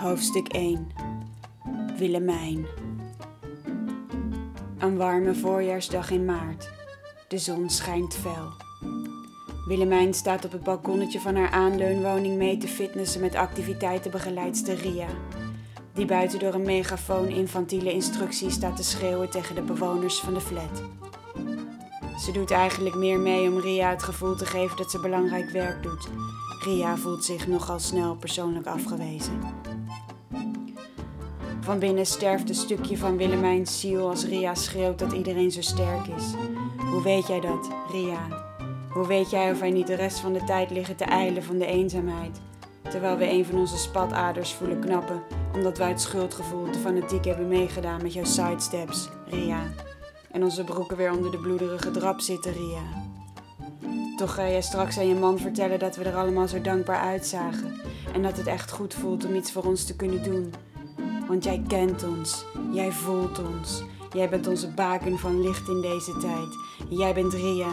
Hoofdstuk 1 Willemijn Een warme voorjaarsdag in maart. De zon schijnt fel. Willemijn staat op het balkonnetje van haar aanleunwoning mee te fitnessen met activiteitenbegeleidster Ria, die buiten door een megafoon infantiele instructies staat te schreeuwen tegen de bewoners van de flat. Ze doet eigenlijk meer mee om Ria het gevoel te geven dat ze belangrijk werk doet. Ria voelt zich nogal snel persoonlijk afgewezen. Van binnen sterft een stukje van Willemijns ziel als Ria schreeuwt dat iedereen zo sterk is. Hoe weet jij dat, Ria? Hoe weet jij of wij niet de rest van de tijd liggen te eilen van de eenzaamheid? Terwijl we een van onze spataders voelen knappen, omdat wij het schuldgevoel te fanatiek hebben meegedaan met jouw sidesteps, Ria. En onze broeken weer onder de bloederige drap zitten, Ria. Toch ga jij straks aan je man vertellen dat we er allemaal zo dankbaar uitzagen. En dat het echt goed voelt om iets voor ons te kunnen doen. Want jij kent ons, jij voelt ons. Jij bent onze baken van licht in deze tijd. Jij bent Ria,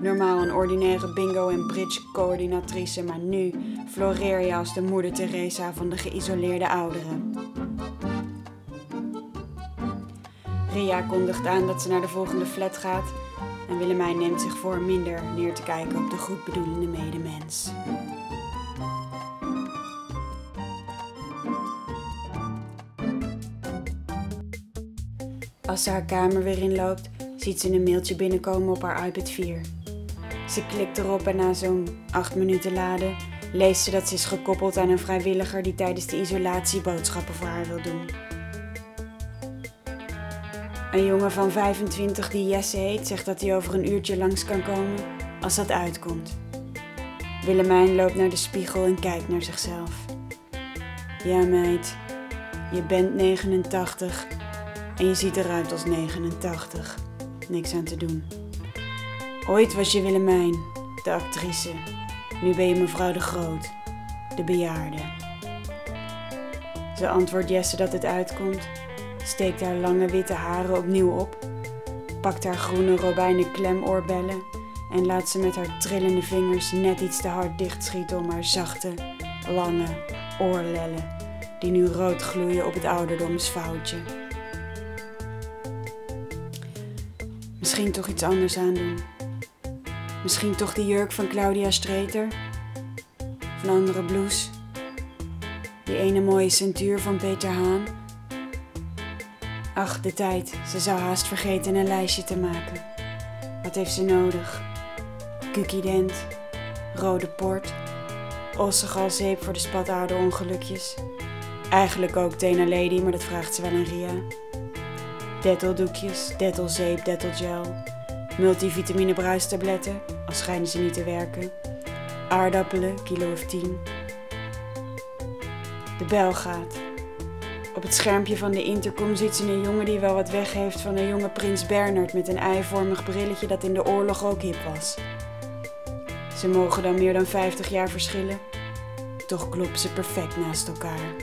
normaal een ordinaire bingo- en bridge-coördinatrice, maar nu floreer je als de moeder Teresa van de geïsoleerde ouderen. Ria kondigt aan dat ze naar de volgende flat gaat en Willemijn neemt zich voor minder neer te kijken op de goedbedoelende medemens. Als ze haar kamer weer inloopt, ziet ze een mailtje binnenkomen op haar iPad 4. Ze klikt erop en na zo'n 8 minuten laden leest ze dat ze is gekoppeld aan een vrijwilliger die tijdens de isolatie boodschappen voor haar wil doen. Een jongen van 25 die Jesse heet zegt dat hij over een uurtje langs kan komen als dat uitkomt. Willemijn loopt naar de spiegel en kijkt naar zichzelf. Ja meid, je bent 89 en je ziet eruit als 89. Niks aan te doen. Ooit was je Willemijn, de actrice. Nu ben je mevrouw de Groot, de bejaarde. Ze antwoordt Jesse dat het uitkomt, steekt haar lange witte haren opnieuw op, pakt haar groene robijnen klemoorbellen en laat ze met haar trillende vingers net iets te hard dichtschieten om haar zachte, lange oorlellen, die nu rood gloeien op het ouderdomsfoutje. Misschien toch iets anders aandoen. Misschien toch die jurk van Claudia Streeter? Een andere blouse? Die ene mooie centuur van Peter Haan? Ach, de tijd. Ze zou haast vergeten een lijstje te maken. Wat heeft ze nodig? Kukident, rode port, ossegalzeep voor de spataderongelukjes. Eigenlijk ook Tena Lady, maar dat vraagt ze wel aan Ria. Detteldoekjes, dettelzeep, dettelgel, multivitamine bruistabletten, al schijnen ze niet te werken. Aardappelen, kilo of tien. De bel gaat. Op het schermpje van de intercom ziet ze een jongen die wel wat weg heeft van een jonge prins Bernard met een eivormig brilletje dat in de oorlog ook hip was. Ze mogen dan meer dan 50 jaar verschillen, toch kloppen ze perfect naast elkaar.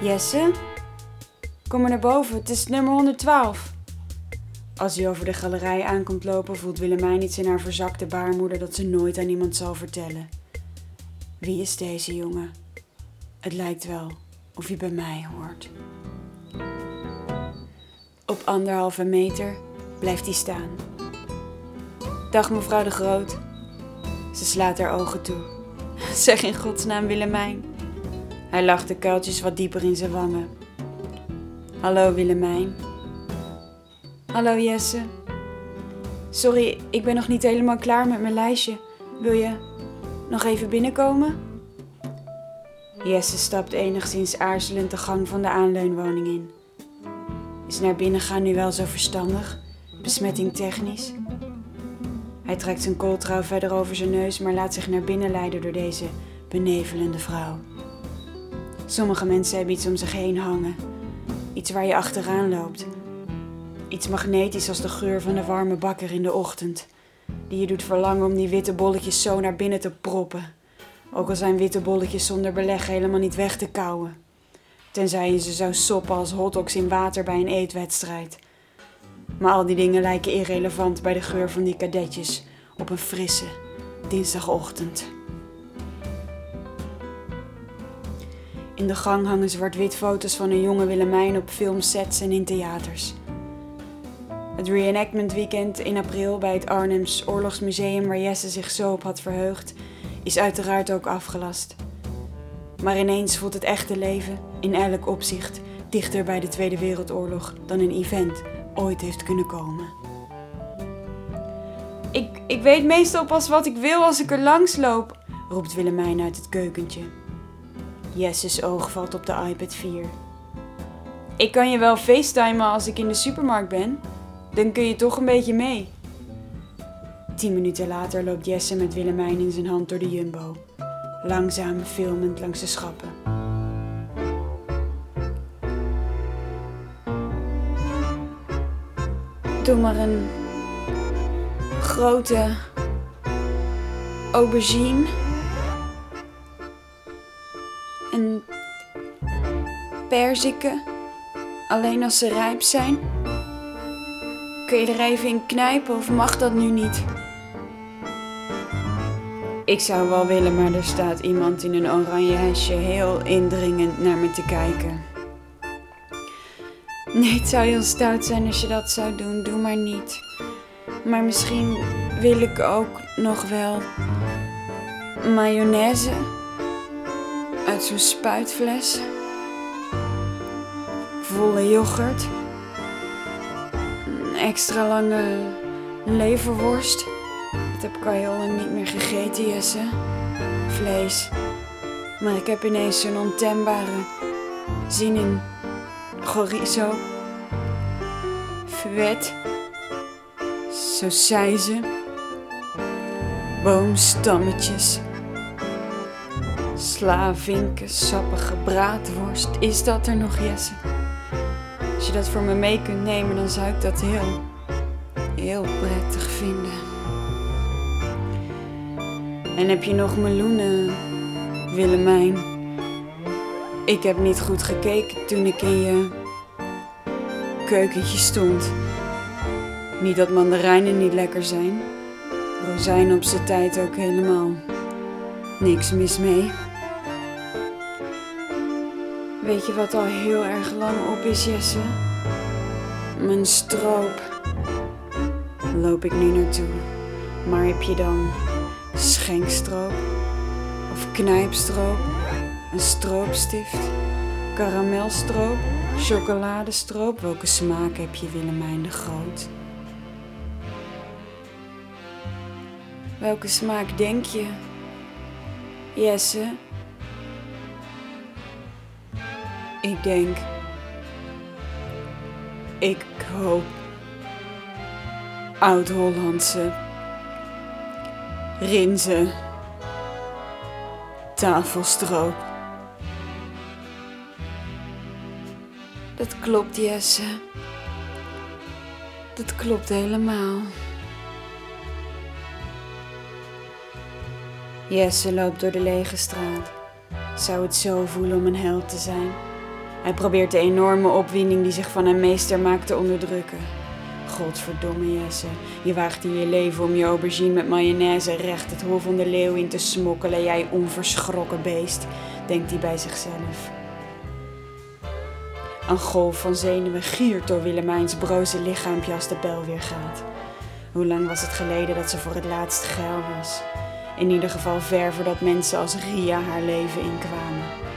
Jesse? Kom maar naar boven, het is nummer 112. Als hij over de galerij aankomt lopen, voelt Willemijn iets in haar verzakte baarmoeder dat ze nooit aan iemand zal vertellen. Wie is deze jongen? Het lijkt wel of hij bij mij hoort. Op anderhalve meter blijft hij staan. Dag mevrouw de Groot. Ze slaat haar ogen toe. Zeg in godsnaam Willemijn. Hij lacht de kuiltjes wat dieper in zijn wangen. Hallo Willemijn. Hallo Jesse. Sorry, ik ben nog niet helemaal klaar met mijn lijstje. Wil je nog even binnenkomen? Jesse stapt enigszins aarzelend de gang van de aanleunwoning in. Is naar binnen gaan nu wel zo verstandig? Besmetting technisch? Hij trekt zijn kooltrouw verder over zijn neus, maar laat zich naar binnen leiden door deze benevelende vrouw. Sommige mensen hebben iets om zich heen hangen. Iets waar je achteraan loopt. Iets magnetisch als de geur van de warme bakker in de ochtend. Die je doet verlangen om die witte bolletjes zo naar binnen te proppen. Ook al zijn witte bolletjes zonder beleg helemaal niet weg te kauwen. Tenzij je ze zou soppen als hotdogs in water bij een eetwedstrijd. Maar al die dingen lijken irrelevant bij de geur van die kadetjes op een frisse dinsdagochtend. In de gang hangen zwart-wit foto's van een jonge Willemijn op filmsets en in theaters. Het reenactment weekend in april bij het Arnhems Oorlogsmuseum waar Jesse zich zo op had verheugd, is uiteraard ook afgelast. Maar ineens voelt het echte leven in elk opzicht dichter bij de Tweede Wereldoorlog dan een event ooit heeft kunnen komen. Ik, ik weet meestal pas wat ik wil als ik er langs loop, roept Willemijn uit het keukentje. Jesse's oog valt op de iPad 4. Ik kan je wel facetimen als ik in de supermarkt ben. Dan kun je toch een beetje mee. Tien minuten later loopt Jesse met Willemijn in zijn hand door de jumbo. Langzaam filmend langs de schappen. Doe maar een grote aubergine. Perziken. Alleen als ze rijp zijn. Kun je er even in knijpen of mag dat nu niet? Ik zou wel willen, maar er staat iemand in een oranje hesje heel indringend naar me te kijken. Nee, het zou heel stout zijn als je dat zou doen. Doe maar niet. Maar misschien wil ik ook nog wel mayonaise uit zo'n spuitfles. Volle yoghurt. Een extra lange leverworst. Dat heb ik al lang niet meer gegeten, Jesse. Vlees. Maar ik heb ineens zo'n ontembare zin in chorizo. Fuet. Sausijzen. Boomstammetjes. Slavinken, sappige braadworst. Is dat er nog, Jesse? Je dat voor me mee kunt nemen, dan zou ik dat heel, heel prettig vinden. En heb je nog meloenen, Willemijn? Ik heb niet goed gekeken toen ik in je keukentje stond. Niet dat mandarijnen niet lekker zijn. Rozijnen op zijn tijd ook helemaal. Niks mis mee. Weet je wat al heel erg lang op is, Jesse? Mijn stroop. Loop ik nu naartoe. Maar heb je dan schenkstroop? Of knijpstroop? Een stroopstift? Karamelstroop? Chocoladestroop? Welke smaak heb je, Willemijn de Groot? Welke smaak denk je, Jesse? Ik denk. Ik hoop. Oud-Hollandse. Tafelstroop. Dat klopt, Jesse. Dat klopt helemaal. Jesse loopt door de lege straat. Zou het zo voelen om een held te zijn? Hij probeert de enorme opwinding die zich van hem meester maakt te onderdrukken. Godverdomme Jesse, je waagt in je leven om je aubergine met mayonaise recht het hol van de leeuw in te smokkelen, jij onverschrokken beest, denkt hij bij zichzelf. Een golf van zenuwen giert door Willemijns broze lichaampje als de bel weer gaat. Hoe lang was het geleden dat ze voor het laatst geil was? In ieder geval ver voordat mensen als Ria haar leven inkwamen.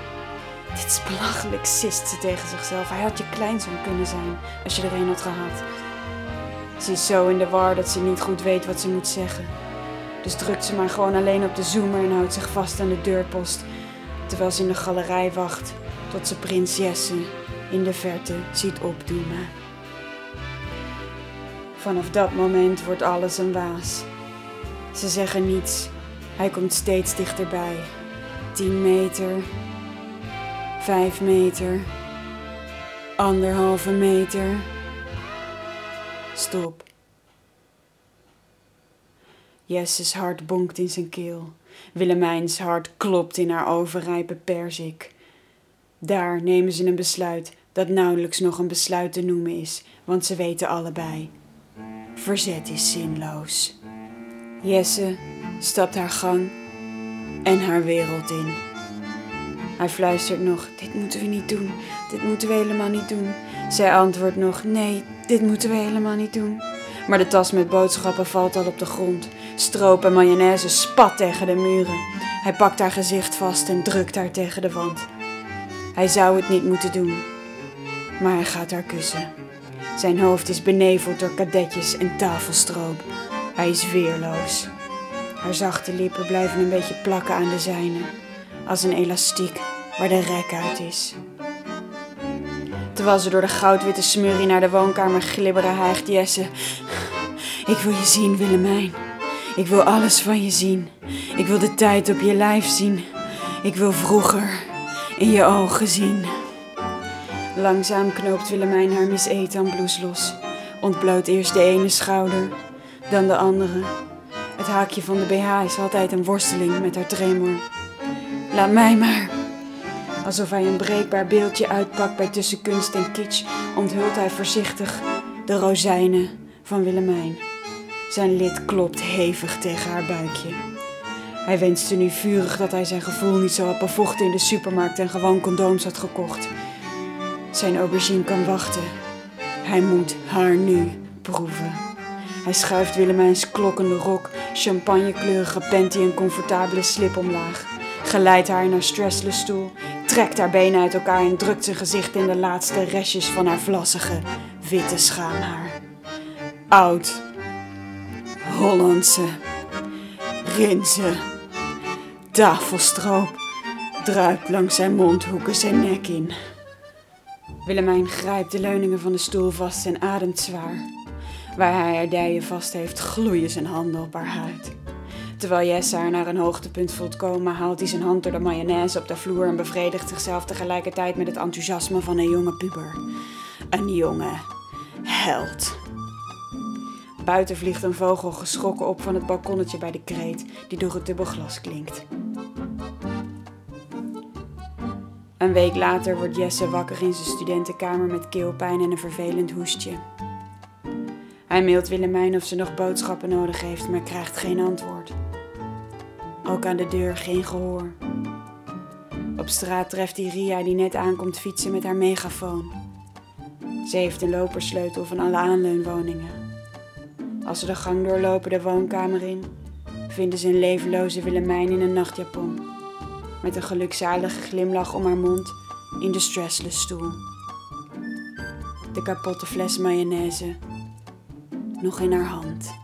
Dit is belachelijk, sist ze tegen zichzelf. Hij had je kleinzoon kunnen zijn als je er een had gehad. Ze is zo in de war dat ze niet goed weet wat ze moet zeggen. Dus drukt ze maar gewoon alleen op de zoomer en houdt zich vast aan de deurpost. Terwijl ze in de galerij wacht tot ze prins Jesse in de verte ziet opdoemen. Vanaf dat moment wordt alles een waas. Ze zeggen niets. Hij komt steeds dichterbij. 10 meter, 5 meter, anderhalve meter. Stop. Jesses hart bonkt in zijn keel. Willemijns hart klopt in haar overrijpe perzik. Daar nemen ze een besluit dat nauwelijks nog een besluit te noemen is, want ze weten allebei. Verzet is zinloos. Jesse stapt haar gang en haar wereld in. Hij fluistert nog: Dit moeten we niet doen. Dit moeten we helemaal niet doen. Zij antwoordt nog: Nee, dit moeten we helemaal niet doen. Maar de tas met boodschappen valt al op de grond. Stroop en mayonaise spat tegen de muren. Hij pakt haar gezicht vast en drukt haar tegen de wand. Hij zou het niet moeten doen, maar hij gaat haar kussen. Zijn hoofd is beneveld door kadetjes en tafelstroop. Hij is weerloos. Haar zachte lippen blijven een beetje plakken aan de zijne, als een elastiek waar de rek uit is. Terwijl ze door de goudwitte smurrie naar de woonkamer glibberen, hijgt Jesse. Ik wil je zien, Willemijn. Ik wil alles van je zien. Ik wil de tijd op je lijf zien. Ik wil vroeger in je ogen zien. Langzaam knoopt Willemijn haar Miss blouse los. Ontbloot eerst de ene schouder, dan de andere. Het haakje van de BH is altijd een worsteling met haar tremor. Laat mij maar. Alsof hij een breekbaar beeldje uitpakt bij tussen kunst en kitsch, onthult hij voorzichtig de rozijnen van Willemijn. Zijn lid klopt hevig tegen haar buikje. Hij wenste nu vurig dat hij zijn gevoel niet zo had bevochten in de supermarkt en gewoon condooms had gekocht. Zijn aubergine kan wachten. Hij moet haar nu proeven. Hij schuift Willemijns klokkende rok, champagnekleurige panty en comfortabele slip omlaag. Geleidt haar in haar stressless stoel, trekt haar benen uit elkaar en drukt zijn gezicht in de laatste restjes van haar vlassige, witte schaamhaar. Oud, Hollandse, rinse, tafelstroop druipt langs zijn mondhoeken zijn nek in. Willemijn grijpt de leuningen van de stoel vast en ademt zwaar. Waar hij haar dijen vast heeft, gloeien zijn handen op haar huid. Terwijl Jesse haar naar een hoogtepunt voelt komen, haalt hij zijn hand door de mayonaise op de vloer en bevredigt zichzelf tegelijkertijd met het enthousiasme van een jonge puber. Een jonge held. Buiten vliegt een vogel geschrokken op van het balkonnetje bij de kreet, die door het dubbelglas klinkt. Een week later wordt Jesse wakker in zijn studentenkamer met keelpijn en een vervelend hoestje. Hij mailt Willemijn of ze nog boodschappen nodig heeft, maar krijgt geen antwoord. Ook aan de deur geen gehoor. Op straat treft hij Ria die net aankomt fietsen met haar megafoon. Ze heeft de lopersleutel van alle aanleunwoningen. Als ze de gang doorlopen de woonkamer in, vinden ze een levenloze Willemijn in een nachtjapon. Met een gelukzalige glimlach om haar mond in de stressless stoel. De kapotte fles mayonaise nog in haar hand.